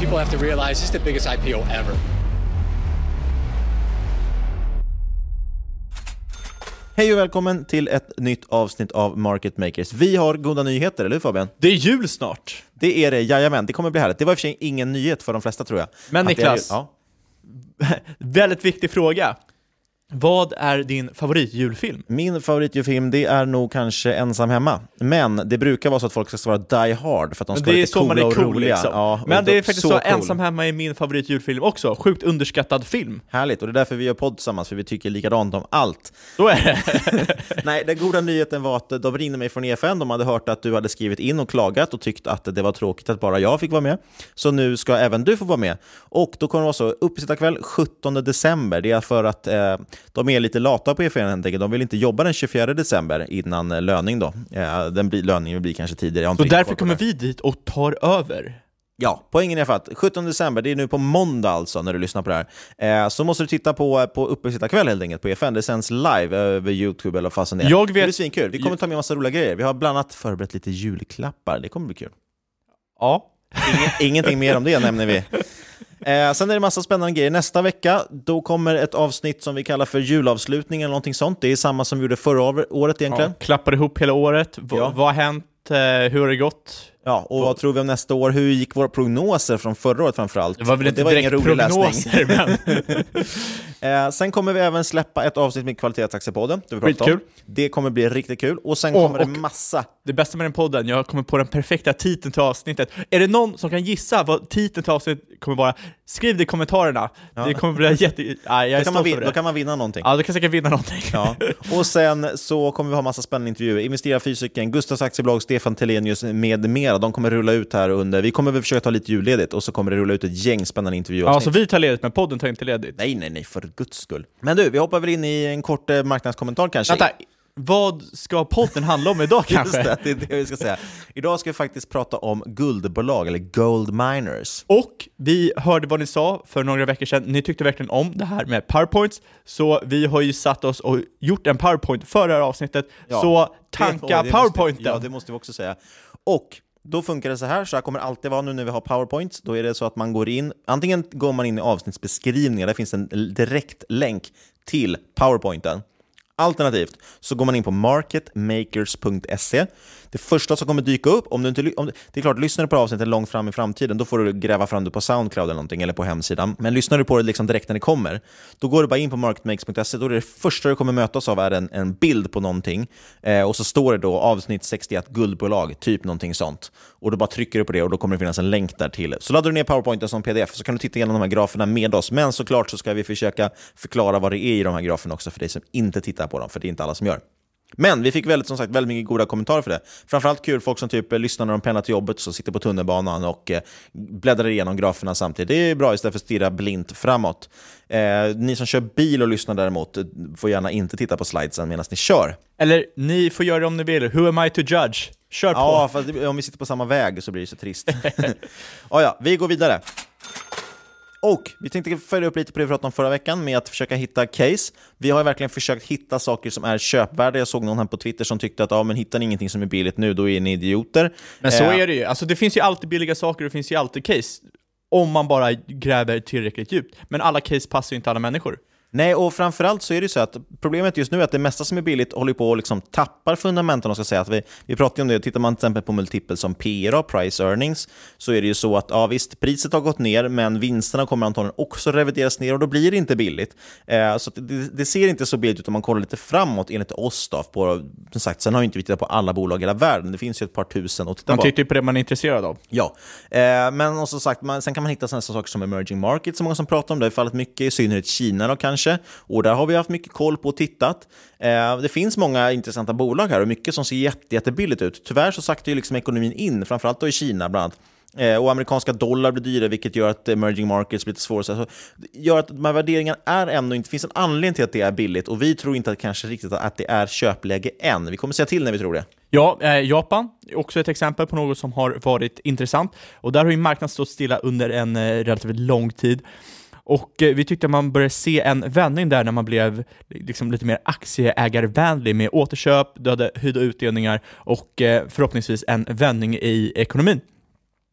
People have to realize this is the biggest IPO ever. Hej och välkommen till ett nytt avsnitt av Market Makers. Vi har goda nyheter, eller hur Fabian? Det är jul snart. Det är det, jajamän. Det kommer bli härligt. Det var i och för sig ingen nyhet för de flesta tror jag. Men Niklas, ja. väldigt viktig fråga. Vad är din favoritjulfilm? Min favoritjulfilm, det är nog kanske Ensam Hemma. Men det brukar vara så att folk ska svara Die Hard för att de ska det vara lite så coola är och cool roliga. liksom. Ja, och Men det är faktiskt så, cool. Ensam hemma är min favoritjulfilm också. Sjukt underskattad film. Härligt, och det är därför vi gör podd tillsammans, för vi tycker likadant om allt. Så är det. Nej, den goda nyheten var att de ringde mig från EFN. De hade hört att du hade skrivit in och klagat och tyckt att det var tråkigt att bara jag fick vara med. Så nu ska även du få vara med. Och då kommer det vara så, uppesittarkväll 17 december. Det är för att eh, de är lite lata på EFN helt enkelt. De vill inte jobba den 24 december innan eh, löning då. Eh, den blir, löningen blir kanske tidigare. Så därför kommer vi dit och tar över. Ja, poängen är för att 17 december, det är nu på måndag alltså när du lyssnar på det här. Eh, så måste du titta på, på uppesittarkväll helt enkelt på EFN. Det sänds live över YouTube eller vad fasen det är. Jag Det vet- blir svinkul. Vi kommer ta med massa roliga grejer. Vi har bland annat förberett lite julklappar. Det kommer bli kul. Ja. Ingen, ingenting mer om det nämner vi. Eh, sen är det massa spännande grejer. Nästa vecka då kommer ett avsnitt som vi kallar för julavslutning eller någonting sånt. Det är samma som vi gjorde förra året egentligen. Ja, klappar ihop hela året. V- Ja. Vad har hänt? Eh, hur har det gått? Ja, och vad tror vi om nästa år? Hur gick våra prognoser från förra året framförallt? Det var väl inte det var ingen direkt rolig prognoser, läsning. eh, sen kommer vi även släppa ett avsnitt med Kvalitetsaktiepodden. Det, vi om. Det kommer bli riktigt kul. Och sen Och- kommer det och- massa... Det bästa med den podden, jag kommer på den perfekta titeln till avsnittet. Är det någon som kan gissa vad titeln till avsnittet kommer vara? Skriv det i kommentarerna. Det kommer bli jätte... Nej, jag är Då kan, man stolt vin- över då kan man vinna någonting. Ja, du kan säkert vinna någonting. Ja. Och sen så kommer vi ha massa spännande intervjuer. Investera fysiken, Gustavs aktiebolag, Stefan Telenius med mera. De kommer rulla ut här under... Vi kommer väl försöka ta lite julledigt och så kommer det rulla ut ett gäng spännande intervjuer. Ja, så vi tar ledigt, men podden tar inte ledigt. Nej, nej, nej, för guds skull. Men du, vi hoppar väl in i en kort eh, marknadskommentar kanske? Vänta, vad ska podden handla om idag kanske? Just det, det är det vi ska säga. Idag ska vi faktiskt prata om guldbolag, eller gold miners. Och vi hörde vad ni sa för några veckor sedan. Ni tyckte verkligen om det här med powerpoints, så vi har ju satt oss och gjort en powerpoint för det här avsnittet. Ja, så tanka det måste- powerpointen! Ja, det måste vi också säga. Och då funkar det så här, så här kommer det alltid vara nu när vi har powerpoints. Då är det så att man går in, antingen går man in i avsnittsbeskrivningen, där finns en direkt länk till powerpointen. Alternativt så går man in på marketmakers.se. Det första som kommer dyka upp, om du inte, om, det är klart, lyssnar du på avsnittet långt fram i framtiden, då får du gräva fram det på Soundcloud eller någonting, eller på hemsidan. Men lyssnar du på det liksom direkt när det kommer, då går du bara in på marketmakes.se. då är det första du kommer mötas av är en, en bild på någonting, eh, och så står det då avsnitt 61 guldbolag, typ någonting sånt. Och då bara trycker du på det och då kommer det finnas en länk där till. Så laddar du ner powerpointen som pdf så kan du titta igenom de här graferna med oss. Men såklart så ska vi försöka förklara vad det är i de här graferna också för dig som inte tittar på dem, för det är inte alla som gör. Men vi fick väldigt, som sagt, väldigt mycket goda kommentarer för det. Framförallt kul folk som typ lyssnar när de pendlar till jobbet, så sitter på tunnelbanan och eh, bläddrar igenom graferna samtidigt. Det är bra istället för att stirra blint framåt. Eh, ni som kör bil och lyssnar däremot får gärna inte titta på slidesen medan ni kör. Eller ni får göra det om ni vill. Who am I to judge? Kör på! Ja, för om vi sitter på samma väg så blir det så trist. oh, ja, vi går vidare. Och vi tänkte följa upp lite på det vi pratade om förra veckan med att försöka hitta case. Vi har verkligen försökt hitta saker som är köpvärda. Jag såg någon här på Twitter som tyckte att ja, men hittar ni ingenting som är billigt nu, då är ni idioter. Men så är det ju. Alltså, det finns ju alltid billiga saker och det finns ju alltid case. Om man bara gräver tillräckligt djupt. Men alla case passar ju inte alla människor. Nej, och framförallt så är det så att problemet just nu är att det mesta som är billigt håller på att liksom tappar fundamenten. Ska säga. Att vi, vi pratar om det, tittar man till exempel på multipel som PRA, price earnings, så är det ju så att ja, visst, priset har gått ner, men vinsterna kommer antagligen också revideras ner och då blir det inte billigt. Eh, så det, det, ser inte så billigt ut om man kollar lite framåt enligt oss. Då, på, som sagt, sen har ju inte vi tittat på alla bolag i hela världen, det finns ju ett par tusen att titta man på. Man tittar på det man är intresserad av. Ja, eh, men och som sagt, man, sen kan man hitta sådana saker som emerging markets, som många som pratar om. Det har fallit mycket, i synnerhet Kina då kanske. Och där har vi haft mycket koll på och tittat. Eh, det finns många intressanta bolag här och mycket som ser jätte, jättebilligt ut. Tyvärr så saktar ju liksom ekonomin in, framförallt då i Kina bland annat. Eh, och amerikanska dollar blir dyrare, vilket gör att emerging markets blir lite svårare. Så gör att de här värderingarna är ändå inte, finns en anledning till att det är billigt och vi tror inte att kanske riktigt att det är köpläge än. Vi kommer säga till när vi tror det. Ja, eh, Japan är också ett exempel på något som har varit intressant. Och där har ju marknaden stått stilla under en eh, relativt lång tid. Och eh, vi tyckte att man började se en vändning där när man blev liksom lite mer aktieägarvänlig med återköp, döda höjda utdelningar och eh, förhoppningsvis en vändning i ekonomin.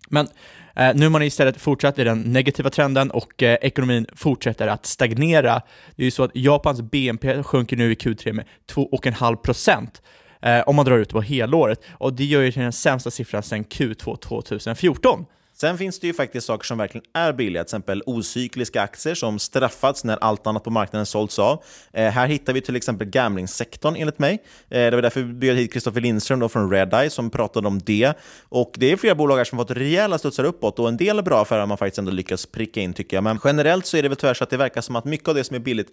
Men eh, nu har man istället fortsatt i den negativa trenden och eh, ekonomin fortsätter att stagnera. Det är ju så att Japans BNP sjunker nu i Q3 med 2,5 procent eh, om man drar ut det på helåret och det gör ju till den sämsta siffran sedan Q2 2014. Sen finns det ju faktiskt saker som verkligen är billiga, till exempel ocykliska aktier som straffats när allt annat på marknaden sålts av. Eh, här hittar vi till exempel gamblingsektorn enligt mig. Eh, det var därför vi bjöd hit Kristoffer Lindström då från Redeye som pratade om det. Och det är flera bolag här som fått rejäla studsar uppåt och en del bra affärer har man faktiskt ändå lyckats pricka in tycker jag. Men generellt så är det väl tyvärr så att det verkar som att mycket av det som är billigt,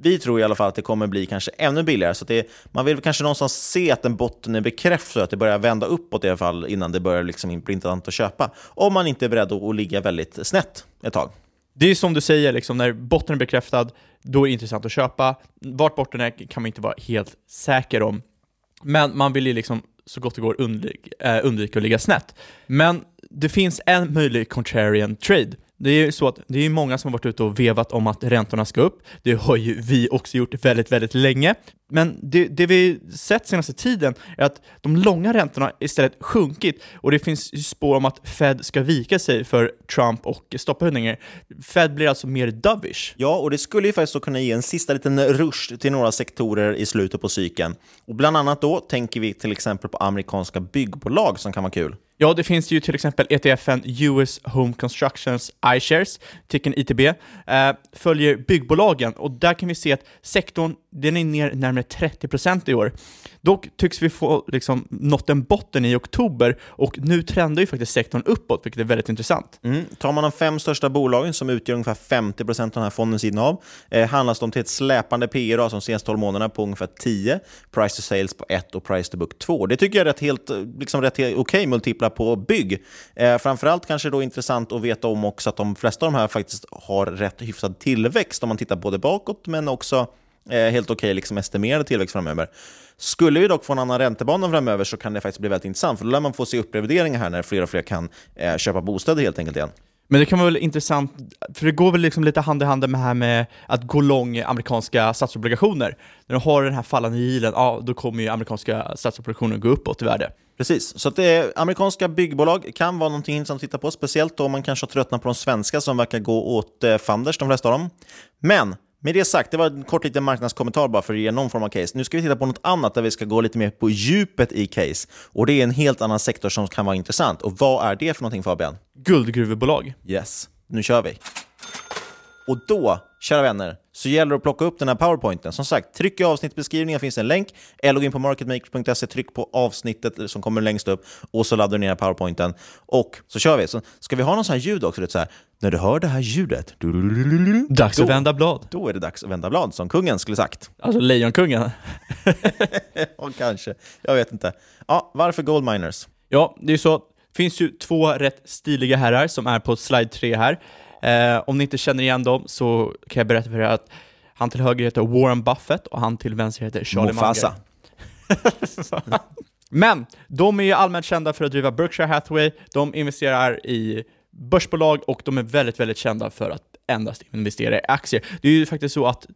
vi tror i alla fall att det kommer bli kanske ännu billigare. Så det, man vill kanske någonstans se att en botten är bekräftad, att det börjar vända uppåt i alla fall innan det börjar liksom bli intressant att köpa. Om man inte är beredd att ligga väldigt snett ett tag. Det är som du säger, liksom, när botten är bekräftad, då är det intressant att köpa. Vart botten är kan man inte vara helt säker om. Men man vill ju liksom så gott det går undvika, äh, undvika att ligga snett. Men det finns en möjlig contrarian trade. Det är ju så att det är många som har varit ute och vevat om att räntorna ska upp. Det har ju vi också gjort väldigt, väldigt länge. Men det, det vi sett senaste tiden är att de långa räntorna istället sjunkit och det finns spår om att Fed ska vika sig för Trump och stopphöjningar. Fed blir alltså mer dovish. Ja, och det skulle ju faktiskt kunna ge en sista liten rush till några sektorer i slutet på cykeln. Och bland annat då tänker vi till exempel på amerikanska byggbolag som kan vara kul. Ja, det finns ju till exempel ETFen US Home Constructions iShares, ticken ITB, eh, följer byggbolagen. Och där kan vi se att sektorn den är ner närmare 30% i år. Dock tycks vi få liksom, nått en botten i oktober och nu trendar ju faktiskt sektorn uppåt, vilket är väldigt intressant. Mm. Tar man de fem största bolagen som utgör ungefär 50% av den här fondens innehav eh, handlas de till ett släpande P /E som alltså senaste 12 månaderna på ungefär 10, price to sales på 1 och price to book 2. Det tycker jag är rätt, helt, liksom rätt okej okay, multiplar på bygg. Eh, framförallt kanske då intressant att veta om också att de flesta av de här faktiskt har rätt hyfsad tillväxt om man tittar både bakåt men också helt okej okay, liksom estimerad tillväxt framöver. Skulle vi dock få en annan räntebana framöver så kan det faktiskt bli väldigt intressant, för då lär man få se upprevideringar här när fler och fler kan eh, köpa bostäder helt enkelt igen. Men det kan vara väl intressant, för det går väl liksom lite hand i hand med det här med att gå lång amerikanska statsobligationer. När du har den här fallande yielden, ja då kommer ju amerikanska statsobligationer gå uppåt i värde. Precis, så att det amerikanska byggbolag kan vara någonting intressant att titta på, speciellt om man kanske har tröttnat på de svenska som verkar gå åt eh, fanders, de flesta av dem. Men Med det sagt, det var en kort liten marknadskommentar bara för att ge någon form av case. Nu ska vi titta på något annat där vi ska gå lite mer på djupet i case. Och det är en helt annan sektor som kan vara intressant. Och vad är det för någonting Fabian? Guldgruvebolag. Yes, nu kör vi. Och då, kära vänner, så gäller det att plocka upp den här powerpointen. Som sagt, tryck i avsnittbeskrivningen finns en länk, eller gå in på marketmakers.se, tryck på avsnittet som kommer längst upp och så laddar du ner powerpointen. Och så kör vi. Så ska vi ha någon sån här ljud också? Så här, när du hör det här ljudet, Dags då, att vända blad. Då är det dags att vända blad, som kungen skulle sagt. Alltså Lejonkungen. ja, kanske. Jag vet inte. Ja, varför Gold Miners? Ja, det är ju så. Det finns ju två rätt stiliga herrar som är på slide 3 här. Eh, om ni inte känner igen dem så kan jag berätta för er att han till höger heter Warren Buffett och han till vänster heter Charlie Mufasa. Munger. Men de är ju allmänt kända för att driva Berkshire Hathaway, de investerar i börsbolag och de är väldigt, väldigt kända för att endast investera i aktier. Det är ju faktiskt så att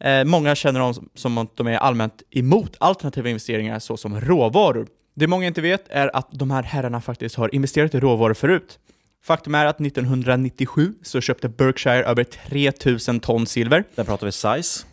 eh, många känner dem som, att de är allmänt emot alternativa investeringar såsom råvaror. Det många inte vet är att de här herrarna faktiskt har investerat i råvaror förut. Faktum är att 1997 så köpte Berkshire över 3000 ton silver. Där pratar vi size.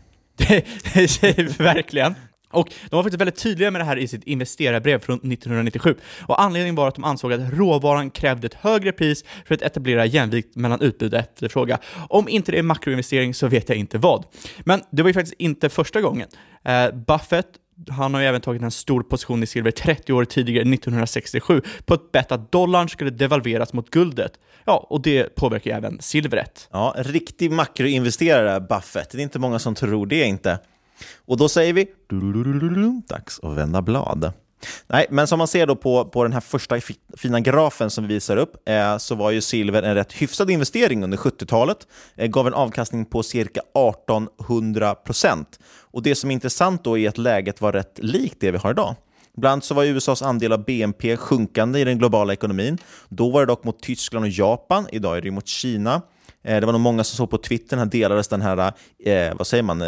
Verkligen. Och de var faktiskt väldigt tydliga med det här i sitt investerarbrev från 1997. Och anledningen var att de ansåg att råvaran krävde ett högre pris för att etablera jämvikt mellan utbud och efterfrågan. Om inte det är makroinvestering så vet jag inte vad. Men det var ju faktiskt inte första gången. Eh, Buffett han har ju även tagit en stor position i silver 30 år tidigare, 1967, på ett bett att dollarn skulle devalveras mot guldet. Ja, och det påverkar ju även silvret. Ja, en riktig makroinvesterare, Buffett. Det är inte många som tror det inte. Och då säger vi dags att vända blad. Nej, men som man ser då på, på den här första fina grafen som vi visar upp eh, så var ju silver en rätt hyfsad investering under 70-talet. Eh, gav en avkastning på cirka 1800 procent. Och det som är intressant då är att läget var rätt likt det vi har idag. Ibland så var USAs andel av BNP sjunkande i den globala ekonomin. Då var det dock mot Tyskland och Japan. Idag är det mot Kina. Eh, det var nog många som såg på Twitter, här delades den här, eh, vad säger man,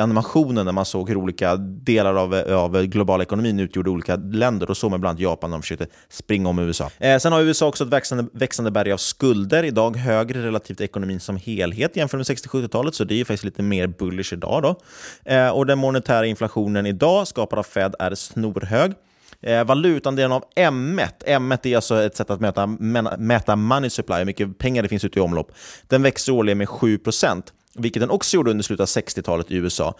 animationen när man såg hur olika delar av, av globala ekonomin utgjorde olika länder. Och så med bland annat Japan när de försökte springa om USA. Eh, sen har USA också ett växande, växande berg av skulder, idag högre relativt ekonomin som helhet jämfört med 60-70-talet, så det är faktiskt lite mer bullish idag. Då. Eh, och den monetära inflationen idag, skapad av Fed, är snorhög. Eh, valutandelen av M1, M1 är alltså ett sätt att mäta, mäta money supply, hur mycket pengar det finns ute i omlopp. Den växer årligen med 7% vilket den också gjorde under slutet av 60-talet i USA.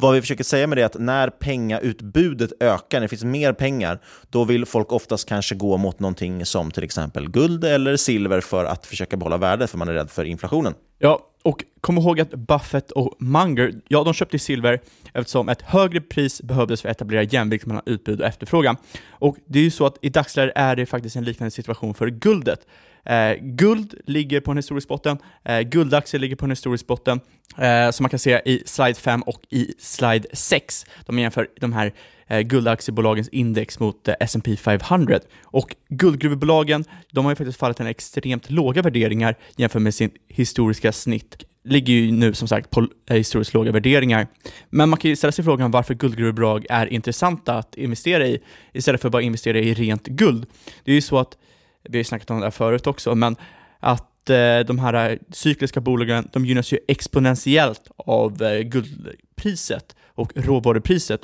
Vad vi försöker säga med det är att när pengautbudet ökar, när det finns mer pengar, då vill folk oftast kanske gå mot någonting som till exempel guld eller silver för att försöka behålla värdet, för man är rädd för inflationen. Ja, och kom ihåg att Buffett och Munger, ja de köpte silver eftersom ett högre pris behövdes för att etablera jämvikt mellan utbud och efterfrågan. Och det är ju så att i dagsläget är det faktiskt en liknande situation för guldet. Eh, guld ligger på en historisk botten, eh, guldaktier ligger på en historisk botten, eh, som man kan se i slide 5 och i slide 6. De jämför de här eh, guldaktiebolagens index mot eh, S&P 500. Och guldgruvebolagen, de har ju faktiskt fallit till extremt låga värderingar jämfört med sin historiska snitt ligger ju nu som sagt på eh, historiskt låga värderingar. Men man kan ju ställa sig frågan varför guldgruvebolag är intressanta att investera i istället för att bara investera i rent guld. Det är ju så att vi har ju snackat om det här förut också, men att eh, de här eh, cykliska bolagen, de gynnas ju exponentiellt av eh, priset och råvarupriset.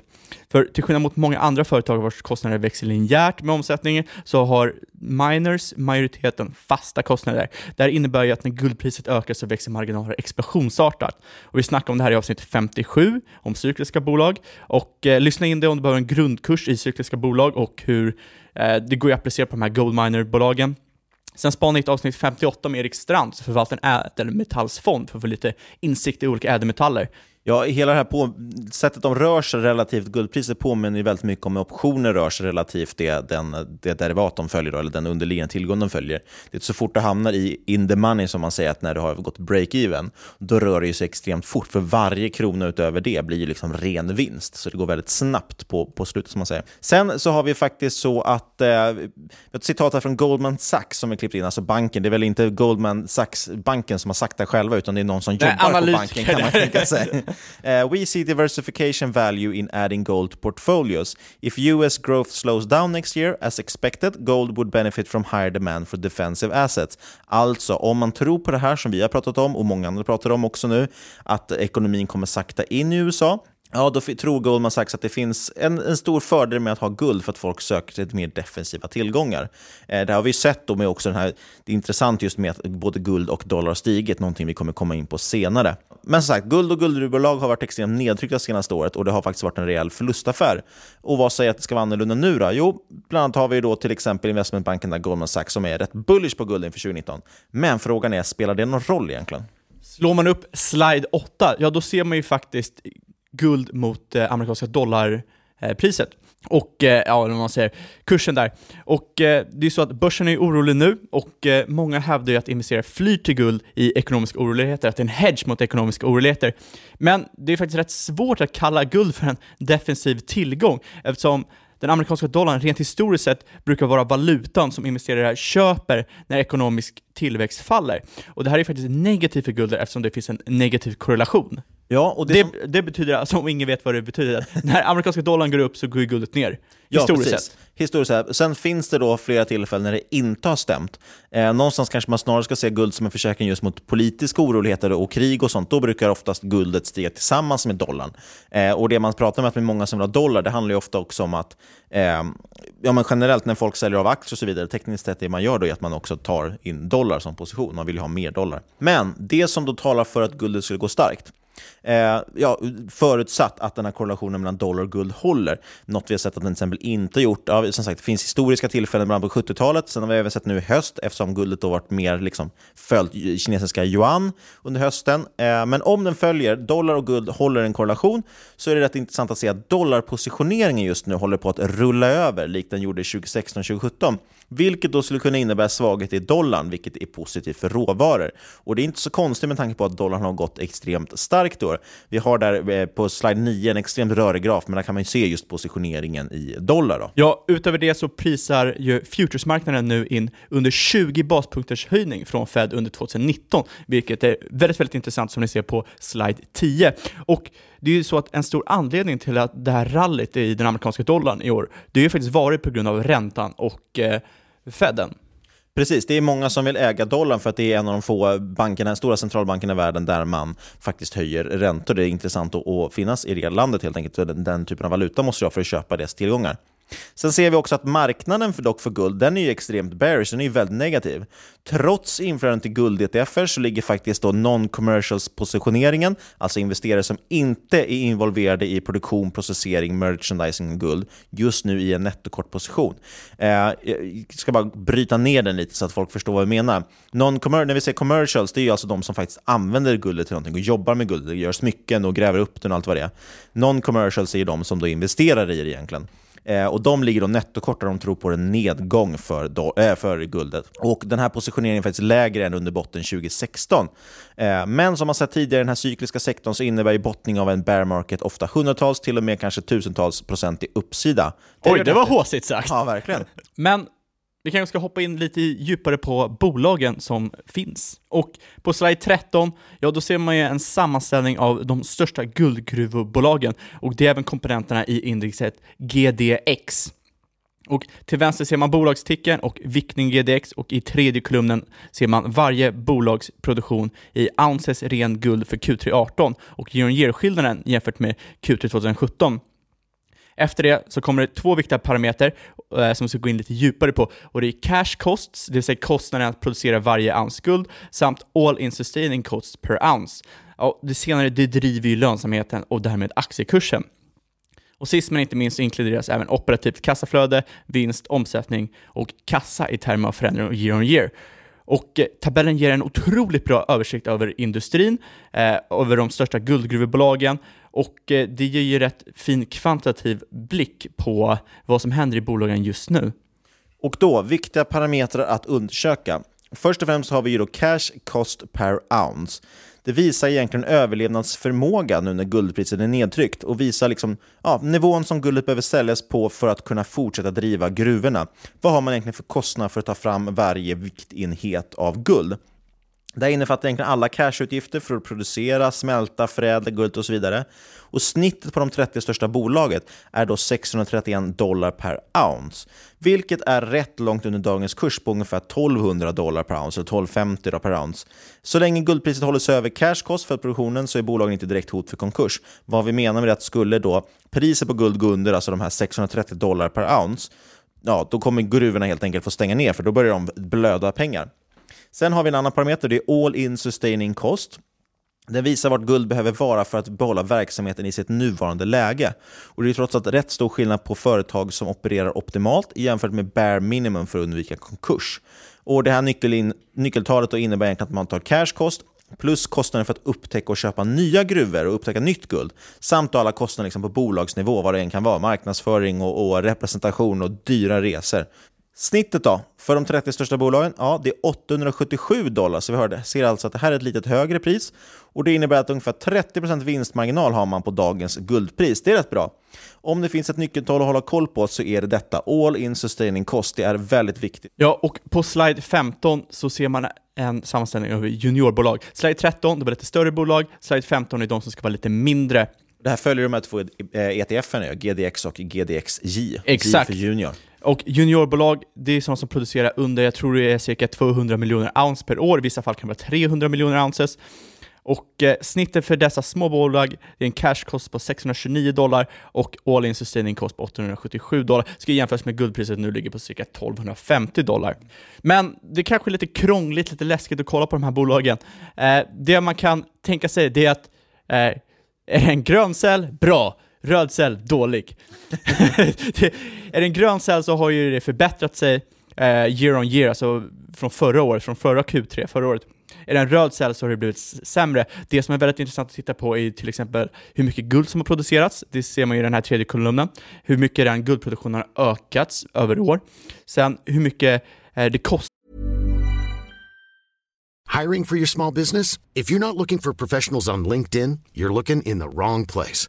För till skillnad mot många andra företag vars kostnader växer linjärt med omsättningen så har miners majoriteten fasta kostnader. Det här innebär ju att när guldpriset ökar så växer marginaler explosionsartat. Och vi snackar om det här i avsnitt 57 om cykliska bolag och eh, lyssna in det om du behöver en grundkurs i cykliska bolag och hur eh, det går att applicera på de här goldminer-bolagen. Sen spanade jag ett avsnitt 58 med Erik Strand, som förvaltar en ädelmetallsfond för att få lite insikt i olika ädelmetaller. Ja, hela det här på, sättet de rör sig relativt guldpriset påminner väldigt mycket om hur optioner rör sig relativt det, den, det derivat de följer, då, eller den underliggande tillgång de följer. Det är så fort du hamnar i in the money, som man säger, att när du har gått break-even, då rör det sig extremt fort, för varje krona utöver det blir liksom ren vinst. Så det går väldigt snabbt på, på slutet, som man säger. Sen så har vi faktiskt så att, eh, ett citat här från Goldman Sachs som är klippt in, alltså banken. Det är väl inte Goldman Sachs-banken som har sagt det själva, utan det är någon som jobbar på banken, kan man tänka sig. Uh, we see diversification value in adding gold to portfolios. If US growth slows down next year, as expected, gold would benefit from higher demand for defensive assets. Alltså, om man tror på det här som vi har pratat om och många andra pratar om också nu, att ekonomin kommer sakta in i USA, Ja, då tror Goldman Sachs att det finns en, en stor fördel med att ha guld för att folk söker sig till mer defensiva tillgångar. Eh, det har vi sett då med också den här, det är intressant just med att både guld och dollar har stigit, någonting vi kommer komma in på senare. Men som sagt, guld och guldgruvbolag har varit extremt nedtryckta senaste året och det har faktiskt varit en rejäl förlustaffär. Och vad säger att det ska vara annorlunda nu då? Jo, bland annat har vi då till exempel investmentbanken där Goldman Sachs som är rätt bullish på guld inför 2019. Men frågan är, spelar det någon roll egentligen? Slår man upp slide 8, ja då ser man ju faktiskt guld mot eh, amerikanska dollarpriset. Eh, och eh, ja, vad man säger, kursen där. Och eh, det är så att börsen är orolig nu och eh, många hävdar ju att investerare flyr till guld i ekonomiska oroligheter, att det är en hedge mot ekonomiska oroligheter. Men det är faktiskt rätt svårt att kalla guld för en defensiv tillgång eftersom den amerikanska dollarn rent historiskt sett brukar vara valutan som investerare köper när ekonomisk tillväxt faller. Och det här är faktiskt negativt för guld eftersom det finns en negativ korrelation. Ja, och det, det, som... det, betyder, alltså om ingen vet vad det betyder, att när amerikanska dollarn går upp så går guldet ner. Historiskt ja, sett. Historiskt sett. Sen finns det då flera tillfällen när det inte har stämt. Eh, någonstans kanske man snarare ska se guld som en försäkring just mot politiska oroligheter och krig och sånt. Då brukar oftast guldet stiga tillsammans med dollarn. Eh, och det man pratar med, med många som vill ha dollar, det handlar ju ofta också om att eh, ja, men generellt när folk säljer av aktier och så vidare, tekniskt sett det man gör då är att man också tar in dollar som position. Man vill ju ha mer dollar. Men det som då talar för att guldet skulle gå starkt, Eh, ja, förutsatt att den här korrelationen mellan dollar och guld håller. Något vi har sett att den till exempel inte gjort. Ja, som sagt, det finns historiska tillfällen bland på 70-talet. Sen har vi även sett nu i höst, eftersom guldet då varit mer liksom, följt kinesiska yuan under hösten. Eh, men om den följer, dollar och guld håller en korrelation, så är det rätt intressant att se att dollarpositioneringen just nu håller på att rulla över, likt den gjorde 2016-2017. Vilket då skulle kunna innebära svaghet i dollarn, vilket är positivt för råvaror. Och det är inte så konstigt med tanke på att dollarn har gått extremt starkt. Då. Vi har där eh, på slide 9 en extremt rörig graf, men där kan man se just positioneringen i dollar. Då. Ja, utöver det så prisar ju futuresmarknaden nu in under 20 baspunkters höjning från Fed under 2019, vilket är väldigt, väldigt intressant som ni ser på slide 10. Och det är ju så att en stor anledning till att det här rallyt i den amerikanska dollarn i år, det har ju faktiskt varit på grund av räntan och eh, Feden. Precis, det är många som vill äga dollarn för att det är en av de få bankerna, stora centralbankerna i världen där man faktiskt höjer räntor. Det är intressant att, finnas i det landet helt enkelt. Den, den typen av valuta måste du ha för att köpa deras tillgångar. Sen ser vi också att marknaden för dock för guld, den är ju extremt bearish, den är ju väldigt negativ. Trots inflödet till guld-ETFer så ligger faktiskt då non-commercials-positioneringen, alltså investerare som inte är involverade i produktion, processering, merchandising och guld, just nu i en nettokortposition. Eh, jag ska bara bryta ner den lite så att folk förstår vad jag menar. Non när vi säger commercials, det är ju alltså de som faktiskt använder guldet till någonting och jobbar med guldet, gör smycken och gräver upp den och allt vad det är. Non-commercials är ju de som då investerar i det egentligen. Eh, och De ligger då nettokort där de tror på en nedgång för, do, äh, för guldet. Och Den här positioneringen är faktiskt lägre än under botten 2016. Eh, men som man sett tidigare i den här cykliska sektorn så innebär ju bottning av en bear market ofta hundratals, till och med kanske tusentals procent i uppsida. Det Oj, det var håsigt sagt! Ja, verkligen. Men vi kanske ska hoppa in lite djupare på bolagen som finns. Och på slide 13, ja då ser man ju en sammanställning av de största guldgruvbolagen och det är även komponenterna i indexet GDX. Och till vänster ser man bolagstickern och viktning GDX och i tredje kolumnen ser man varje bolags produktion i ounces ren guld för Q3 18 och year skillnaden jämfört med Q3 2017. Efter det så kommer det två viktiga parametrar eh, som vi ska gå in lite djupare på och det är cash costs, det vill säga kostnaden att producera varje ounce guld, samt all in sustaining costs per ounce. Och det senare det driver ju lönsamheten och därmed aktiekursen. Och sist men inte minst så inkluderas även operativt kassaflöde, vinst, omsättning och kassa i termer av förändring year on year. Och eh, tabellen ger en otroligt bra översikt över industrin, eh, över de största guldgruvebolagen och eh, det ger ju rätt fin kvantitativ blick på vad som händer i bolagen just nu. Och då, viktiga parametrar att undersöka. Först och främst har vi ju då cash cost per ounce. Det visar egentligen överlevnadsförmåga nu när guldpriset är nedtryckt och visar liksom, ja, nivån som guldet behöver säljas på för att kunna fortsätta driva gruvorna. Vad har man egentligen för kostnad för att ta fram varje viktenhet av guld? Det här innefattar egentligen alla cashutgifter för att producera, smälta, förädla guld och så vidare. Och snittet på de 30 största bolaget är då 631 dollar per ounce, vilket är rätt långt under dagens kurs på ungefär 1200 dollar per ounce, eller 1250 per ounce. Så länge guldpriset håller sig över cash cost för produktionen så är bolagen inte direkt hot för konkurs. Vad vi menar med det är att skulle då priset på guld gå under, alltså de här 630 dollar per ounce, ja, då kommer gruvorna helt enkelt få stänga ner, för då börjar de blöda pengar. Sen har vi en annan parameter, det är all in sustaining cost. Den visar vart guld behöver vara för att behålla verksamheten i sitt nuvarande läge. Och Det är trots allt rätt stor skillnad på företag som opererar optimalt jämfört med bare minimum för att undvika konkurs. Och Det här nyckelin, nyckeltalet då innebär egentligen att man tar cash cost plus kostnaden för att upptäcka och köpa nya gruvor och upptäcka nytt guld, samt alla kostnader liksom på bolagsnivå, vad det än kan vara, marknadsföring och, och representation och dyra resor. Snittet då, för de 30 största bolagen, ja, det är 877 dollar, så vi hörde, ser alltså att det här är ett lite högre pris. Och Det innebär att ungefär 30% vinstmarginal har man på dagens guldpris. Det är rätt bra. Om det finns ett nyckeltal att hålla koll på så är det detta. All in sustaining cost, det är väldigt viktigt. Ja, och på slide 15 så ser man en sammanställning över juniorbolag. Slide 13, det var lite större bolag. Slide 15 är de som ska vara lite mindre. Det här följer de här två ETFerna, GDX och GDXJ. Exakt. J för junior. Och juniorbolag, det är sådana som producerar under, jag tror det är cirka 200 miljoner ounce per år, i vissa fall kan det vara 300 miljoner ounces. Och eh, snittet för dessa små bolag är en cash cost på 629 dollar och all in sustaining cost på 877 dollar. Ska jämföras med guldpriset nu ligger på cirka 1250 dollar. Men det är kanske är lite krångligt, lite läskigt att kolla på de här bolagen. Eh, det man kan tänka sig det är att eh, är det en grön cell? Bra. Röd cell, dålig. är det en grön cell så har ju det förbättrat sig eh, year on year, alltså från förra året, från förra Q3 förra året. Är det en röd cell så har det blivit sämre. Det som är väldigt intressant att titta på är till exempel hur mycket guld som har producerats. Det ser man i den här tredje kolumnen. Hur mycket den guldproduktionen har ökats över år. Sen hur mycket eh, det kostar Hiring for your small business? If you're not looking for professionals on LinkedIn, you're looking in the wrong place.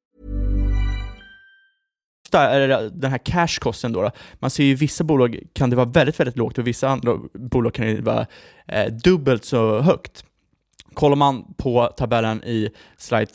Kosta, eller den här cash-kosten då, då, man ser ju i vissa bolag kan det vara väldigt, väldigt lågt och vissa andra bolag kan det vara eh, dubbelt så högt. Kollar man på tabellen i slide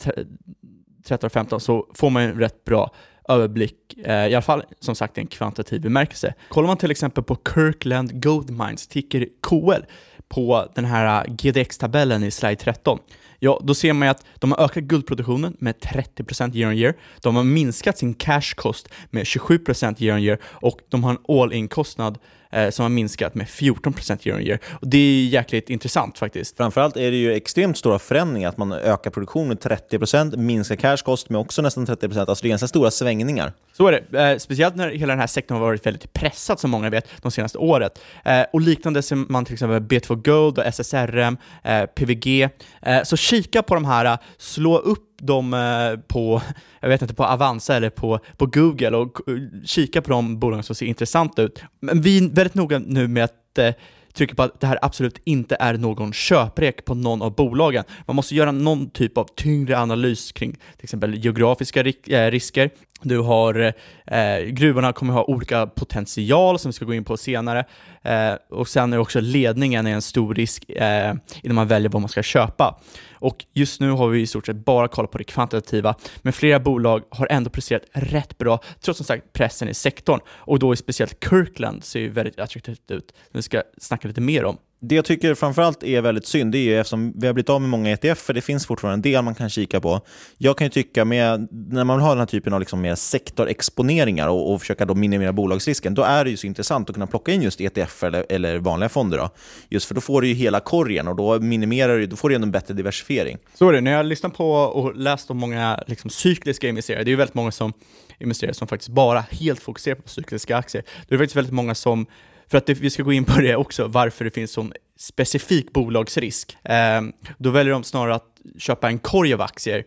13 och 15 så får man en rätt bra överblick, eh, i alla fall som sagt i en kvantitativ bemärkelse. Kollar man till exempel på Kirkland Gold Mines, ticker KL, på den här eh, GDX-tabellen i slide 13, ja, då ser man ju att de har ökat guldproduktionen med 30% year on year, de har minskat sin cash cost med 27% year on year och de har en all-in-kostnad eh, som har minskat med 14% year on year. Och det är jäkligt intressant faktiskt. Framförallt är det ju extremt stora förändringar, att man ökar produktionen med 30%, minskar cash cost med också nästan 30%, alltså det är ganska stora svängningar. Så är det, eh, speciellt när hela den här sektorn har varit väldigt pressad, som många vet, de senaste året. Eh, och liknande som man till exempel B2 Gold och SSRM, eh, PVG. Eh, så kika på de här, slå upp dem eh, på, jag vet inte, på Avanza eller på, på Google och eh, kika på de bolagen som ser intressanta ut. Men vi är väldigt noga nu med att eh, trycka trycker på att det här absolut inte är någon köprek på någon av bolagen. Man måste göra någon typ av tyngre analys kring till exempel geografiska risker. Du har, eh, gruvorna kommer ha olika potential som vi ska gå in på senare. Eh, och sen är också ledningen en stor risk eh, innan man väljer vad man ska köpa. Och just nu har vi i stort sett bara kollat på det kvantitativa, men flera bolag har ändå presterat rätt bra, trots som sagt pressen i sektorn. Och då är speciellt Kirkland ser ju väldigt attraktivt ut, som vi ska snacka lite mer om. Det jag tycker framförallt är väldigt synd, det är ju eftersom vi har blivit av med många ETF, för det finns fortfarande en del man kan kika på. Jag kan ju tycka, med, när man vill ha den här typen av liksom mer sektorexponeringar och, och försöka då minimera bolagsrisken, då är det ju så intressant att kunna plocka in just ETF eller, eller vanliga fonder. Då. Just för då får du ju hela korgen och då minimerar du, då får du en bättre diversifiering. Så är det. När jag lyssnar på och läst om många liksom, cykliska investerare, det är ju väldigt många som investerar som faktiskt bara helt fokuserar på cykliska aktier. Det är faktiskt väldigt många som för att det, vi ska gå in på det också, varför det finns sån specifik bolagsrisk. Eh, då väljer de snarare att köpa en korg av aktier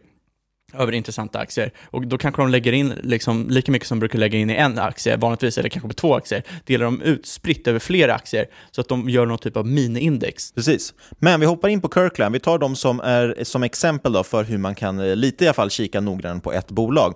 över intressanta aktier. Och då kanske de lägger in liksom lika mycket som de brukar lägga in i en aktie vanligtvis, eller kanske på två aktier. Delar de ut spritt över flera aktier så att de gör någon typ av mini-index. Precis. Men vi hoppar in på Kirkland. Vi tar dem som, är, som exempel då för hur man kan eh, lite i alla fall kika noggrant på ett bolag.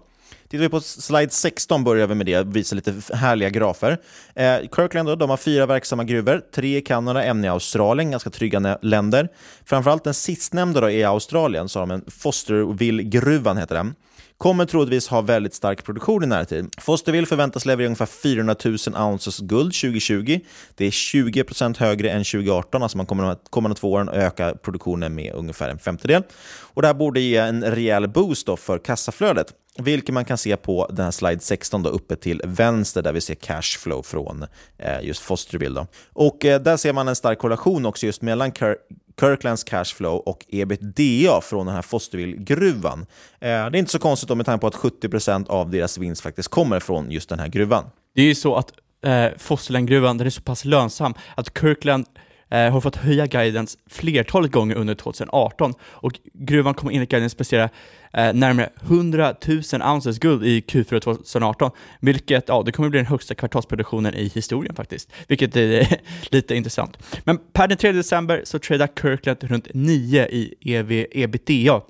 Tittar vi på slide 16 börjar vi med det, visar lite härliga grafer. Eh, Kirkland då, de har fyra verksamma gruvor, tre i Kanada, en i Australien, ganska trygga länder. Framförallt den sistnämnda då, i Australien, så har de en Fosterville-gruvan, heter den kommer troligtvis ha väldigt stark produktion i närtid. Fosterville förväntas leverera ungefär 400 000 ounces guld 2020. Det är 20% högre än 2018, alltså man kommer de kommande två åren öka produktionen med ungefär en femtedel. Och det här borde ge en rejäl boost för kassaflödet vilket man kan se på den här slide 16 då, uppe till vänster där vi ser cashflow från eh, just Fosterville. Då. Och eh, där ser man en stark korrelation också just mellan Kirk Kirklands cashflow och ebitda från den här Fosterville-gruvan. Eh, det är inte så konstigt då med tanke på att 70% av deras vinst faktiskt kommer från just den här gruvan. Det är ju så att eh, Fosterland-gruvan är så pass lönsam att Kirkland Eh, har fått höja guidance flertalet gånger under 2018 och gruvan kommer enligt guidance prestera eh, närmare 100 000 ounces guld i Q4 2018, vilket ja, det kommer bli den högsta kvartalsproduktionen i historien faktiskt, vilket är lite intressant. Men per den 3 december så tradar Kirkland runt 9 i EV ebitda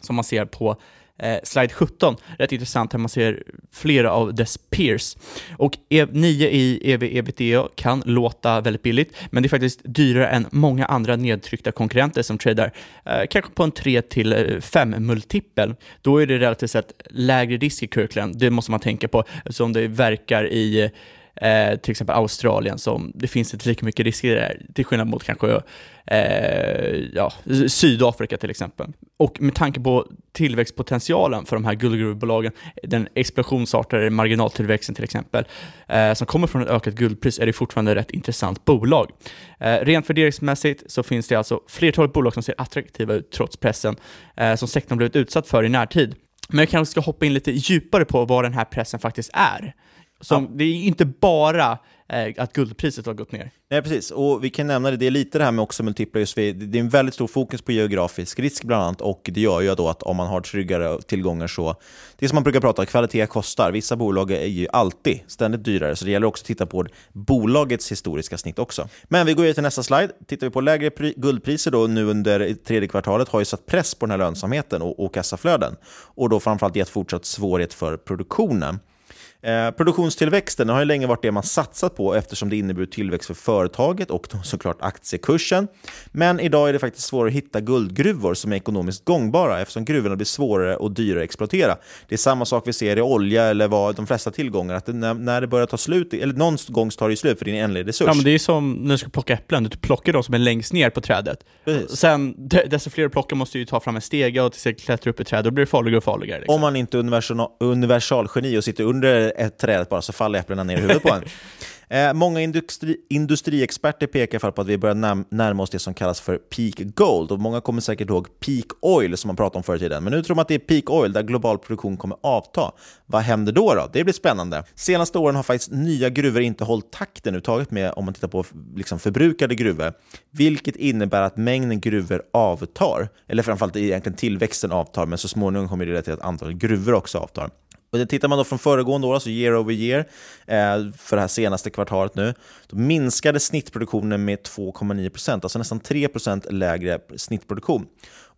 som man ser på eh, slide 17, rätt intressant här man ser flera av dess peers. Och e- 9 i EV ebitda kan låta väldigt billigt, men det är faktiskt dyrare än många andra nedtryckta konkurrenter som tradar eh, kanske på en 3-5-multipel. Eh, Då är det relativt sett lägre risk i Kirkland, det måste man tänka på, eftersom det verkar i eh, till exempel Australien, som det finns inte lika mycket risker där, till skillnad mot kanske eh, ja, Sydafrika till exempel. Och med tanke på tillväxtpotentialen för de här guldgruvbolagen, den explosionsartade marginaltillväxten till exempel, eh, som kommer från ett ökat guldpris, är det fortfarande ett rätt intressant bolag. Eh, rent värderingsmässigt så finns det alltså flertalet bolag som ser attraktiva ut trots pressen eh, som sektorn blivit utsatt för i närtid. Men jag kanske ska hoppa in lite djupare på vad den här pressen faktiskt är. Som, ja. Det är inte bara Eh, att guldpriset har gått ner. Nej, precis. Och vi kan nämna det, det är lite det här med också multiplar, just det är en väldigt stor fokus på geografisk risk bland annat, och det gör ju då att om man har tryggare tillgångar så, det är som man brukar prata om, kvalitet kostar. Vissa bolag är ju alltid ständigt dyrare, så det gäller också att titta på bolagets historiska snitt också. Men vi går ju till nästa slide. Tittar vi på lägre guldpriser då nu under tredje kvartalet har ju satt press på den här lönsamheten och, och kassaflöden, och då framförallt gett fortsatt svårighet för produktionen. Eh, produktionstillväxten har ju länge varit det man satsat på eftersom det inneburit tillväxt för företaget och såklart aktiekursen. Men idag är det faktiskt svårare att hitta guldgruvor som är ekonomiskt gångbara eftersom gruvorna blir svårare och dyrare att exploatera. Det är samma sak vi ser i olja eller vad de flesta tillgångar, att det, när, när det börjar ta slut, eller någon gång tar det slut för din ändliga resurs. Ja, men det är som när du ska plocka äpplen, du plockar de som är längst ner på trädet. Precis. Sen, de- desto fler du plockar måste du ta fram en stege och tills klättrar upp i trädet, då blir det farligare och farligare. Liksom. Om man inte är universal, universalgeni och sitter under ett träd bara så faller äpplena ner i huvudet på en. Eh, många industri, industriexperter pekar på att vi börjar nam- närma oss det som kallas för peak gold. Och många kommer säkert ihåg peak oil som man pratade om förr i tiden. Men nu tror man att det är peak oil där global produktion kommer avta. Vad händer då? då? Det blir spännande. Senaste åren har faktiskt nya gruvor inte hållit takten överhuvudtaget med om man tittar på liksom förbrukade gruvor. Vilket innebär att mängden gruvor avtar. Eller framförallt egentligen tillväxten avtar, men så småningom kommer det leda till att antalet gruvor också avtar. Och det tittar man då från föregående år, alltså year over year, eh, för det här senaste kvartalet nu, då minskade snittproduktionen med 2,9 procent, alltså nästan 3 procent lägre snittproduktion.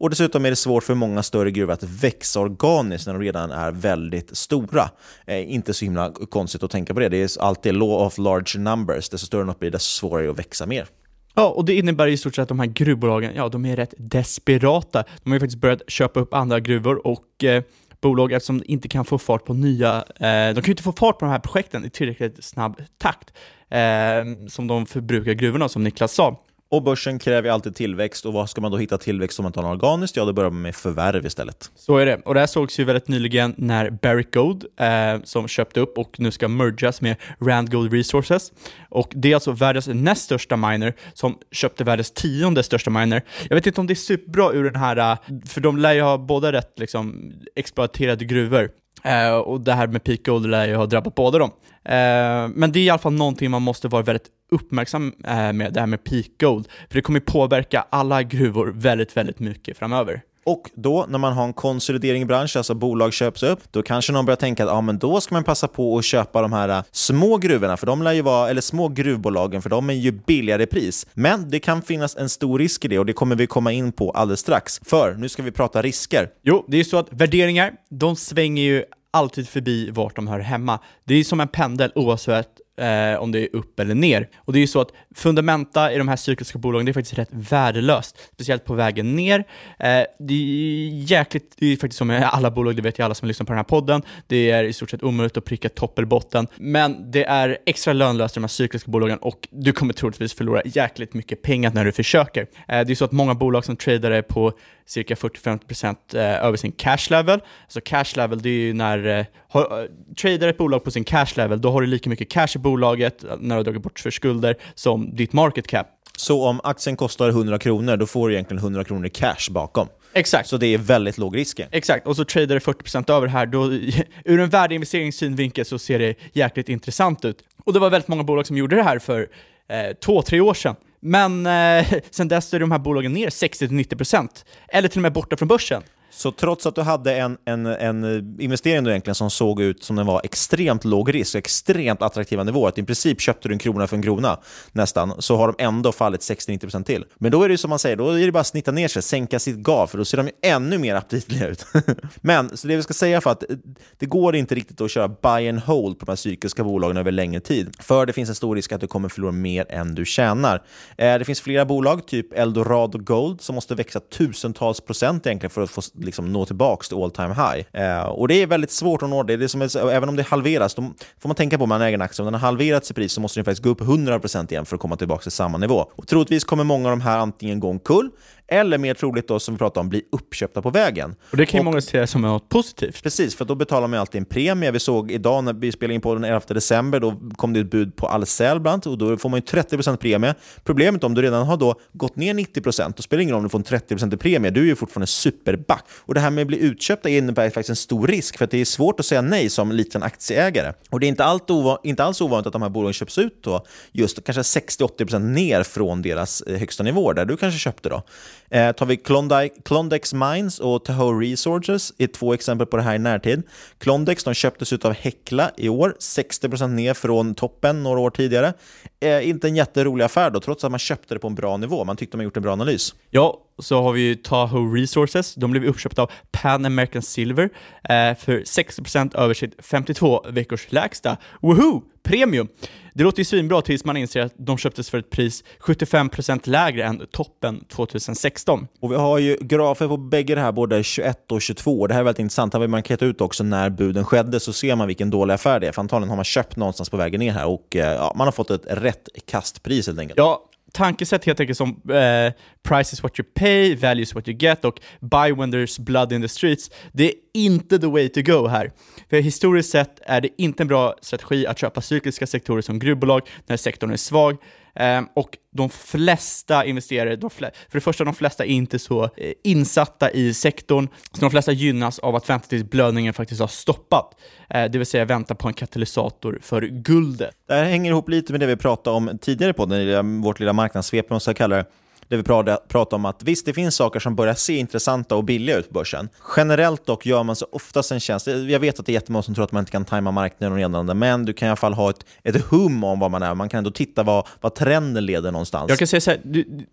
Och dessutom är det svårt för många större gruvor att växa organiskt när de redan är väldigt stora. Eh, inte så himla konstigt att tänka på det. Det är alltid law of large numbers. Desto större något blir, desto svårare är det att växa mer. Ja, och det innebär i stort sett att de här gruvbolagen, ja, de är rätt desperata. De har ju faktiskt börjat köpa upp andra gruvor och eh, bolag eftersom de inte kan få fart på nya, eh, de kan ju inte få fart på de här projekten i tillräckligt snabb takt eh, som de förbrukar gruvorna, som Niklas sa. Och börsen kräver ju alltid tillväxt och vad ska man då hitta tillväxt om man inte har något organiskt? Ja, då börjar man med förvärv istället. Så är det. Och det här sågs ju väldigt nyligen när Barrick Gold, eh, som köpte upp och nu ska mergas med Rand Gold Resources. Och det är alltså världens näst största miner som köpte världens tionde största miner. Jag vet inte om det är superbra ur den här, eh, för de lär ju ha båda rätt liksom exploaterade gruvor. Eh, och det här med peak gold lär ju ha drabbat båda dem. Eh, men det är i alla fall någonting man måste vara väldigt uppmärksam eh, med, det här med peak gold. För det kommer påverka alla gruvor väldigt, väldigt mycket framöver. Och då när man har en konsolidering i branschen, alltså bolag köps upp, då kanske någon börjar tänka att ah, men då ska man passa på att köpa de här äh, små gruvorna, för de lär ju vara, eller små gruvbolagen, för de är ju billigare i pris. Men det kan finnas en stor risk i det och det kommer vi komma in på alldeles strax. För nu ska vi prata risker. Jo, det är ju så att värderingar, de svänger ju alltid förbi vart de hör hemma. Det är ju som en pendel oavsett eh, om det är upp eller ner. Och det är ju så att fundamenta i de här cykliska bolagen, det är faktiskt rätt värdelöst. Speciellt på vägen ner. Eh, det är jäkligt, det är faktiskt som med alla bolag, det vet ju alla som lyssnar på den här podden. Det är i stort sett omöjligt att pricka topp eller botten. Men det är extra lönlöst i de här cykliska bolagen och du kommer troligtvis förlora jäkligt mycket pengar när du försöker. Eh, det är så att många bolag som tradar är på cirka 40-50% eh, över sin cash level. Så cash level, det är ju när eh, har, eh, tradar ett bolag på sin cash level, då har du lika mycket cash i bolaget eh, när du har dragit bort för skulder som ditt market cap. Så om aktien kostar 100 kronor, då får du egentligen 100 kronor i cash bakom. Exakt. Så det är väldigt låg risk. Exakt, och så tradar du 40% över här, då, ur en värdeinvesteringssynvinkel så ser det jäkligt intressant ut. Och det var väldigt många bolag som gjorde det här för eh, två, tre år sedan. Men eh, sen dess är de här bolagen ner 60-90%, eller till och med borta från börsen. Så trots att du hade en, en, en investering då egentligen som såg ut som den var extremt låg risk och extremt attraktiva nivåer, att i princip köpte du en krona för en krona nästan, så har de ändå fallit 60-90% till. Men då är det ju som man säger, då är det bara att snitta ner sig, sänka sitt gav, för då ser de ju ännu mer aptitliga ut. Men, så det vi ska säga för att eh, det går inte riktigt att köra buy and hold på de här cykliska bolagen över längre tid, för det finns en stor risk att du kommer förlora mer än du tjänar. Eh, det finns flera bolag, typ Eldorado Gold, som måste växa tusentals procent egentligen för att få liksom nå tillbaka till all time high. Eh, och det är väldigt svårt att nå det. det är som är, även om det halveras, då får man tänka på om man äger en aktie, om den har halverats i pris så måste den faktiskt gå upp 100% igen för att komma tillbaka till samma nivå. Och troligtvis kommer många av de här antingen gå omkull, eller mer troligt då, som vi pratade om, bli uppköpta på vägen. Och det kan ju många se som något positivt. Precis, för då betalar man ju alltid en premie. Vi såg idag när vi spelade in på den 11 december, då kom det ett bud på Ahlsell bland och då får man ju 30% premie. Problemet om du redan har då gått ner 90%, då spelar det ingen roll om du får en 30% i premie, du är ju fortfarande superback. Och det här med att bli utköpta innebär faktiskt en stor risk, för det är svårt att säga nej som liten aktieägare. Och det är inte, allt inte alls ovanligt att de här bolagen köps ut då, just kanske 60-80% ner från deras eh, högsta nivåer, där du kanske köpte då. Eh, tar vi Klondike, Klondex Mines och Tahoe Resources är två exempel på det här i närtid. Klondex de köptes ut av Hekla i år, 60% ner från toppen några år tidigare. Eh, inte en jätterolig affär då, trots att man köpte det på en bra nivå. Man tyckte man gjort en bra analys. Ja, så har vi ju Tahoe Resources. De blev uppköpta av Pan American Silver eh, för 60% över sitt 52 veckors lägsta. Woohoo! Premium! Det låter ju svinbra tills man inser att de köptes för ett pris 75% lägre än toppen 2016. Och vi har ju grafer på bägge det här, både 21 och 22. Det här är väldigt intressant. Här har vi markerat ut också när buden skedde, så ser man vilken dålig affär det är. För antagligen har man köpt någonstans på vägen ner här och eh, ja, man har fått ett rätt kastpris helt enkelt. Ja, tankesätt helt enkelt som eh, price is what you pay, value is what you get och buy when there's blood in the streets. Det är inte the way to go här. För historiskt sett är det inte en bra strategi att köpa cykliska sektorer som gruvbolag när sektorn är svag. Ehm, och de flesta investerare, de fl för det första, de flesta är inte så eh, insatta i sektorn, så de flesta gynnas av att vänta tills blödningen faktiskt har stoppat. Ehm, det vill säga vänta på en katalysator för guldet. Det här hänger ihop lite med det vi pratade om tidigare på den, vårt lilla marknadssvep, om man ska kalla det där vi pratar om att visst, det finns saker som börjar se intressanta och billiga ut på börsen. Generellt dock gör man så oftast en tjänst. Jag vet att det är jättemånga som tror att man inte kan tajma marknaden och redande, men du kan i alla fall ha ett, ett hum om vad man är. Man kan ändå titta vad, vad trenden leder någonstans. Jag kan säga så här,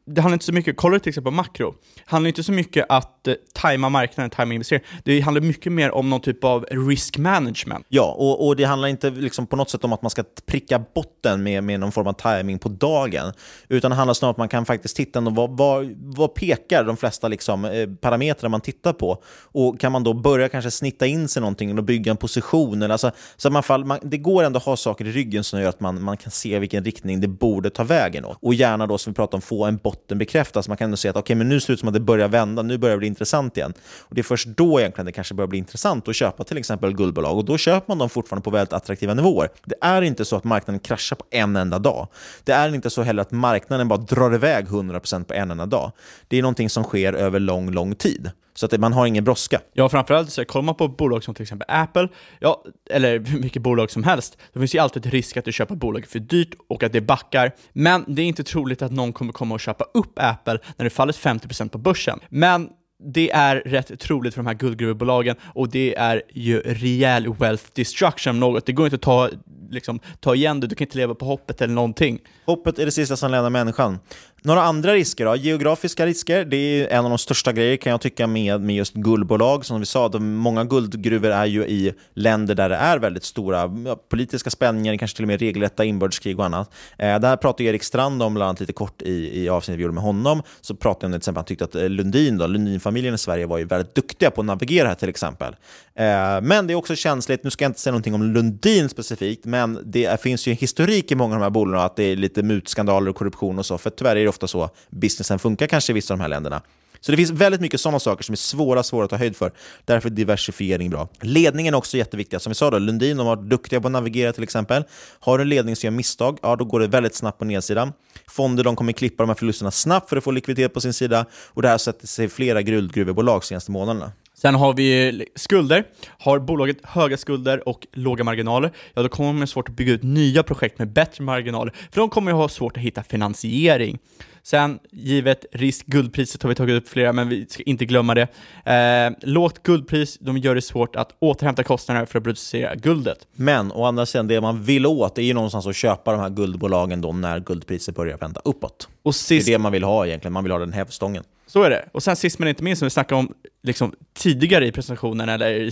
det handlar inte så mycket, kolla till exempel på makro, det handlar inte så mycket att uh, tajma marknaden, tajma investering. Det handlar mycket mer om någon typ av risk management. Ja, och, och det handlar inte liksom på något sätt om att man ska pricka botten med, med någon form av timing på dagen, utan det handlar snarare om att man kan faktiskt titta vad, vad, vad pekar de flesta liksom, eh, parametrar man tittar på? Och kan man då börja kanske snitta in sig någonting och bygga en position? Eller alltså, så man fall, man, det går ändå att ha saker i ryggen som gör att man, man kan se vilken riktning det borde ta vägen. Åt. Och gärna då, som vi pratade om, få en botten bekräftad. Så man kan ändå se att okay, men nu ser det ut som att det börjar vända, nu börjar det bli intressant igen. Och Det är först då egentligen det kanske börjar bli intressant att köpa till exempel guldbolag. Och då köper man dem fortfarande på väldigt attraktiva nivåer. Det är inte så att marknaden kraschar på en enda dag. Det är inte så heller att marknaden bara drar iväg 100% på en enda dag. Det är någonting som sker över lång, lång tid. Så att man har ingen brådska. Ja, framförallt så kollar man på bolag som till exempel Apple, ja, eller vilket bolag som helst, då finns ju alltid ett risk att du köper bolaget för dyrt och att det backar. Men det är inte troligt att någon kommer komma och köpa upp Apple när det fallit 50% på börsen. Men det är rätt troligt för de här guldgruvebolagen och det är ju rejäl wealth destruction något. Det går inte att ta, liksom, ta igen det, du kan inte leva på hoppet eller någonting. Hoppet är det sista som lämnar människan. Några andra risker då? Geografiska risker, det är en av de största grejerna kan jag tycka med, med just guldbolag. Som vi sa, de, många guldgruvor är ju i länder där det är väldigt stora politiska spänningar, kanske till och med regelrätta inbördeskrig och annat. Eh, det här pratade Erik Strand om bland annat lite kort i, i avsnittet vi gjorde med honom. Så pratade han om till exempel, han tyckte att eh, Lundin, då, Lundinfamiljen i Sverige var ju väldigt duktiga på att navigera här till exempel. Eh, men det är också känsligt, nu ska jag inte säga någonting om Lundin specifikt, men det finns ju en historik i många av de här bolagen att det är lite mutskandaler och korruption och så, för tyvärr är det ofta så businessen funkar kanske i vissa av de här länderna. Så det finns väldigt mycket sådana saker som är svåra, svåra att ta höjd för. Därför är diversifiering bra. Ledningen är också jätteviktig. Som vi sa, då, Lundin de var duktiga på att navigera till exempel. Har du en ledning som gör misstag, ja, då går det väldigt snabbt på nedsidan. Fonder de kommer klippa de här förlusterna snabbt för att få likviditet på sin sida. Och det här sätter sig flera guldgruvebolag senaste månaderna. Sen har vi skulder. Har bolaget höga skulder och låga marginaler, ja då kommer man svårt att bygga ut nya projekt med bättre marginaler, för de kommer ju ha svårt att hitta finansiering. Sen, givet risk, guldpriset har vi tagit upp flera, men vi ska inte glömma det. Eh, lågt guldpris, de gör det svårt att återhämta kostnader för att producera guldet. Men å andra sidan, det man vill åt är ju någonstans att köpa de här guldbolagen då när guldpriset börjar vända uppåt. Och sist... Det är det man vill ha egentligen, man vill ha den hävstången. Så är det. Och sen sist men inte minst, som vi snackade om liksom, tidigare i presentationen eller i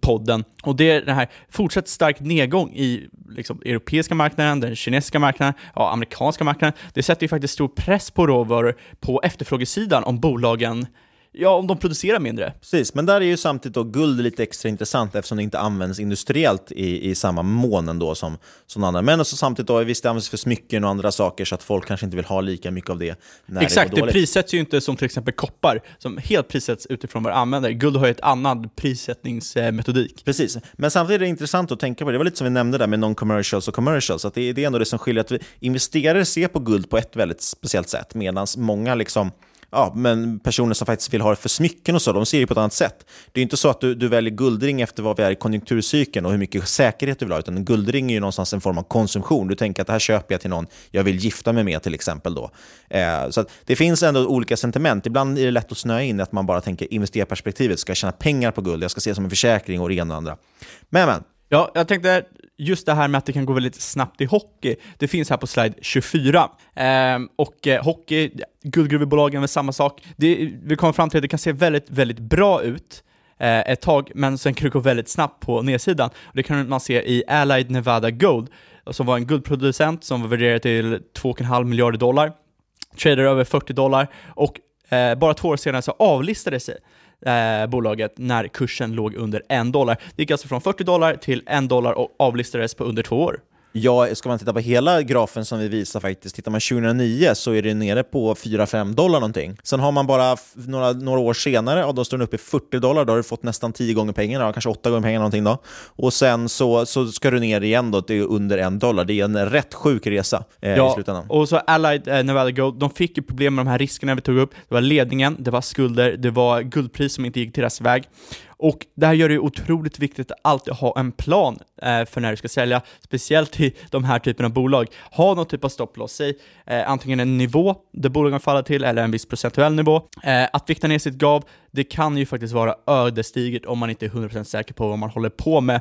podden, och det är den här fortsatt stark nedgång i liksom, europeiska marknaden, den kinesiska marknaden, ja, amerikanska marknaden. Det sätter ju faktiskt stor press på råvaror på efterfrågesidan om bolagen Ja, om de producerar mindre. Precis, men där är ju samtidigt då guld lite extra intressant eftersom det inte används industriellt i, i samma mån ändå som, som andra. Men också samtidigt då, visst det används för smycken och andra saker så att folk kanske inte vill ha lika mycket av det när Exakt, det det prissätts ju inte som till exempel koppar, som helt prissätts utifrån vad du använder. Guld har ju ett annat prissättningsmetodik. Precis, men samtidigt är det intressant att tänka på, det var lite som vi nämnde där med non-commercials och commercials, att det, det är ändå det som skiljer att vi, investerare ser på guld på ett väldigt speciellt sätt, medan många liksom ja, men personer som faktiskt vill ha det för smycken och så, de ser det på ett annat sätt. Det är inte så att du, du väljer guldring efter vad vi är i konjunkturcykeln och hur mycket säkerhet du vill ha, utan en guldring är ju någonstans en form av konsumtion. Du tänker att det här köper jag till någon jag vill gifta mig med till exempel. Då. Eh, så det finns ändå olika sentiment. Ibland är det lätt att snöa in att man bara tänker investerarperspektivet, ska jag tjäna pengar på guld, jag ska se det som en försäkring och det ena och andra. Men, men. Ja, jag tänkte just det här med att det kan gå väldigt snabbt i hockey, det finns här på slide 24. Ehm, och eh, hockey, guldgruvebolagen är samma sak. Det, vi kommer fram till att det kan se väldigt, väldigt bra ut eh, ett tag, men sen kan det gå väldigt snabbt på nedsidan. Och det kan man se i Allied Nevada Gold, som var en guldproducent som var värderad till 2,5 miljarder dollar, trader över 40 dollar, och eh, bara två år senare så avlistade sig eh, bolaget när kursen låg under en dollar. Det gick alltså från 40 dollar till en dollar och avlistades på under två år. Ja, ska man titta på hela grafen som vi visar faktiskt, tittar man 2009 så är det nere på 4-5 dollar någonting. Sen har man bara några, några år senare, och då står den uppe i 40 dollar, då har du fått nästan 10 gånger pengarna, kanske 8 gånger pengarna någonting då. Och sen så, så ska du ner igen då till under en dollar. Det är en rätt sjuk resa eh, ja, i slutändan. och så Allied eh, Nevada Gold, de fick ju problem med de här riskerna vi tog upp. Det var ledningen, det var skulder, det var guldpris som inte gick deras väg. Och det här gör det otroligt viktigt att alltid ha en plan eh, för när du ska sälja, speciellt i de här typen av bolag. Ha någon typ av stopploss, säg eh, antingen en nivå där bolagen faller till eller en viss procentuell nivå. Eh, att vikta ner sitt gav, det kan ju faktiskt vara ödesdigert om man inte är 100% säker på vad man håller på med.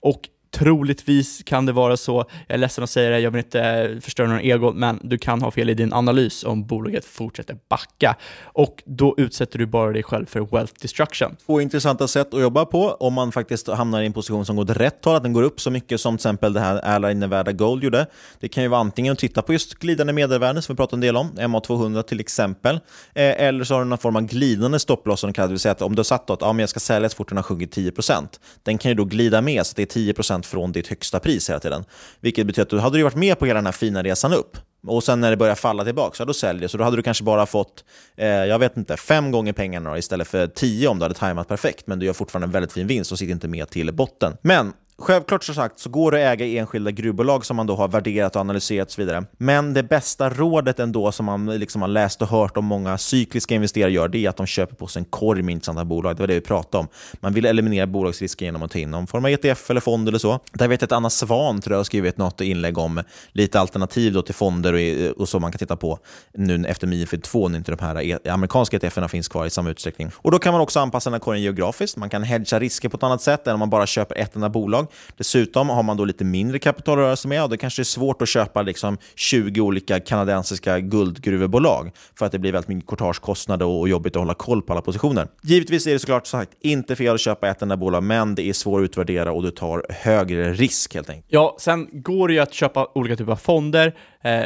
Och Troligtvis kan det vara så, jag är ledsen att säga det, jag vill inte eh, förstöra någon ego, men du kan ha fel i din analys om bolaget fortsätter backa. Och då utsätter du bara dig själv för wealth destruction. Två intressanta sätt att jobba på om man faktiskt hamnar i en position som går åt rätt håll, att den går upp så mycket som till exempel det här Airline Nevada Gold gjorde. Det kan ju vara antingen att titta på just glidande medelvärden som vi pratade en del om, MA200 till exempel, eh, eller så har du någon form av glidande stopploss som det kallar det vill säga att om du har satt att ja, men jag ska sälja så fort den har sjunkit 10%, den kan ju då glida med så att det är 10% från ditt högsta pris hela tiden. Vilket betyder att du hade du varit med på hela den här fina resan upp. Och sen när det börjar falla tillbaka, så då säljer Så då hade du kanske bara fått, eh, jag vet inte, fem gånger pengarna istället för tio om du hade tajmat perfekt. Men du gör fortfarande en väldigt fin vinst och sitter inte med till botten. Men Självklart som sagt så går det att äga enskilda gruvbolag som man då har värderat och analyserat och så vidare. Men det bästa rådet ändå som man liksom har läst och hört om många cykliska investerare gör, det är att de köper på sig en korg med intressanta bolag. Det var det vi pratade om. Man vill eliminera bolagsrisker genom att ta in någon form av ETF eller fond eller så. Där vet jag att Anna Svan tror jag har skrivit något inlägg om lite alternativ då till fonder och, och så man kan titta på nu efter Mifid 2 när inte de här amerikanska ETFerna finns kvar i samma utsträckning. Och Då kan man också anpassa den här korgen geografiskt. Man kan hedga risker på ett annat sätt än om man bara köper ett enda bolag. Dessutom har man då lite mindre kapital att röra sig med och det kanske är svårt att köpa liksom 20 olika kanadensiska guldgruvebolag för att det blir väldigt mycket courtagekostnader och jobbigt att hålla koll på alla positioner. Givetvis är det såklart sagt inte fel att köpa ett enda bolag, men det är svårt att utvärdera och du tar högre risk helt enkelt. Ja, sen går det ju att köpa olika typer av fonder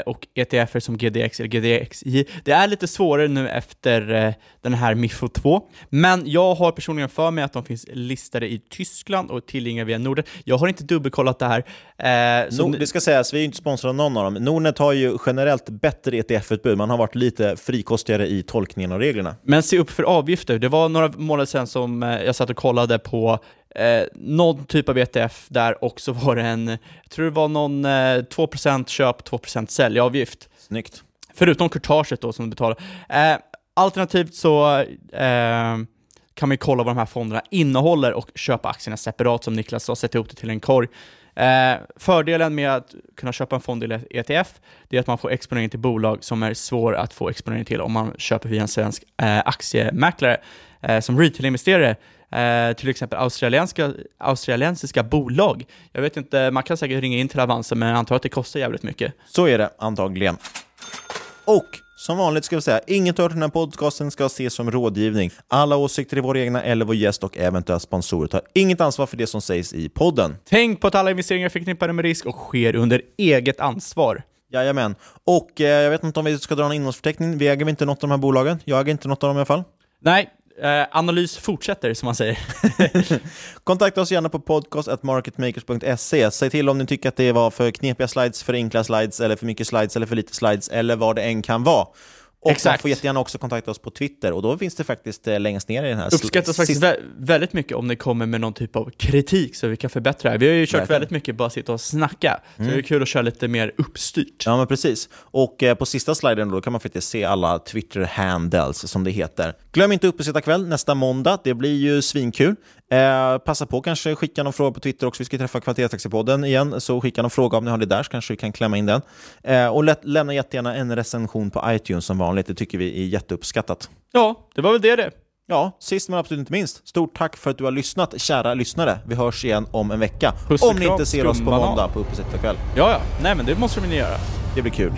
och ETFer som GDX eller GDXI. Det är lite svårare nu efter eh, den här MIFO 2, men jag har personligen för mig att de finns listade i Tyskland och tillgängliga via Norden. Jag har inte dubbelkollat det här. Eh, Nord, det ska sägas, vi är inte sponsrade av någon av dem. Nordnet har ju generellt bättre ETF-utbud. Man har varit lite frikostigare i tolkningen av reglerna. Men se upp för avgifter. Det var några månader sedan som eh, jag satt och kollade på eh, någon typ av ETF där och så var det en, jag tror det var någon eh, 2% köp, 2% säljavgift. Snyggt. Förutom courtaget då som du betalar. Eh, alternativt så eh, kan man kolla vad de här fonderna innehåller och köpa aktierna separat som Niklas sa, sätta ihop det till en korg. Eh, fördelen med att kunna köpa en fond i ETF, det är att man får exponering till bolag som är svår att få exponering till om man köper via en svensk eh, aktiemäklare. Eh, som retail-investerare, eh, till exempel australienska, australiensiska bolag. Jag vet inte, man kan säkert ringa in till Avanza, men jag antar att det kostar jävligt mycket. Så är det antagligen. Och som vanligt ska vi säga, inget av den här podcasten ska ses som rådgivning. Alla åsikter är våra egna eller vår gäst och eventuella sponsorer tar inget ansvar för det som sägs i podden. Tänk på att alla investeringar är förknippade med risk och sker under eget ansvar. Jajamän. Och eh, jag vet inte om vi ska dra en innehållsförteckning. Vi äger inte något av de här bolagen. Jag äger inte något av dem i alla fall. Nej, Eh, analys fortsätter, som man säger. Kontakta oss gärna på podcast.marketmakers.se. Säg till om ni tycker att det var för knepiga slides, för enkla slides, eller för mycket slides, eller för lite slides, eller vad det än kan vara. Och Exakt. man får jättegärna också kontakta oss på Twitter och då finns det faktiskt eh, längst ner i den här... Uppskattas faktiskt vä väldigt mycket om ni kommer med någon typ av kritik så vi kan förbättra det Vi har ju kört Verkligen. väldigt mycket bara sitta och snacka, mm. så det är kul att köra lite mer uppstyrt. Ja, men precis. Och eh, på sista sliden då kan man faktiskt se alla Twitter-handles som det heter. Glöm inte kväll nästa måndag, det blir ju svinkul. Eh, passa på kanske skicka någon fråga på Twitter också. Vi ska träffa Kvalitetstaxipodden igen, så skicka någon fråga om ni har det där så kanske vi kan klämma in den. Eh, och lätt, lämna jättegärna en recension på iTunes som vanligt. Det tycker vi är jätteuppskattat. Ja, det var väl det det. Ja, sist men absolut inte minst, stort tack för att du har lyssnat, kära lyssnare. Vi hörs igen om en vecka. Puss om ni inte ser oss på måndag på Uppesittarkväll. Ja, ja. Nej, men det måste ni göra. Det blir kul.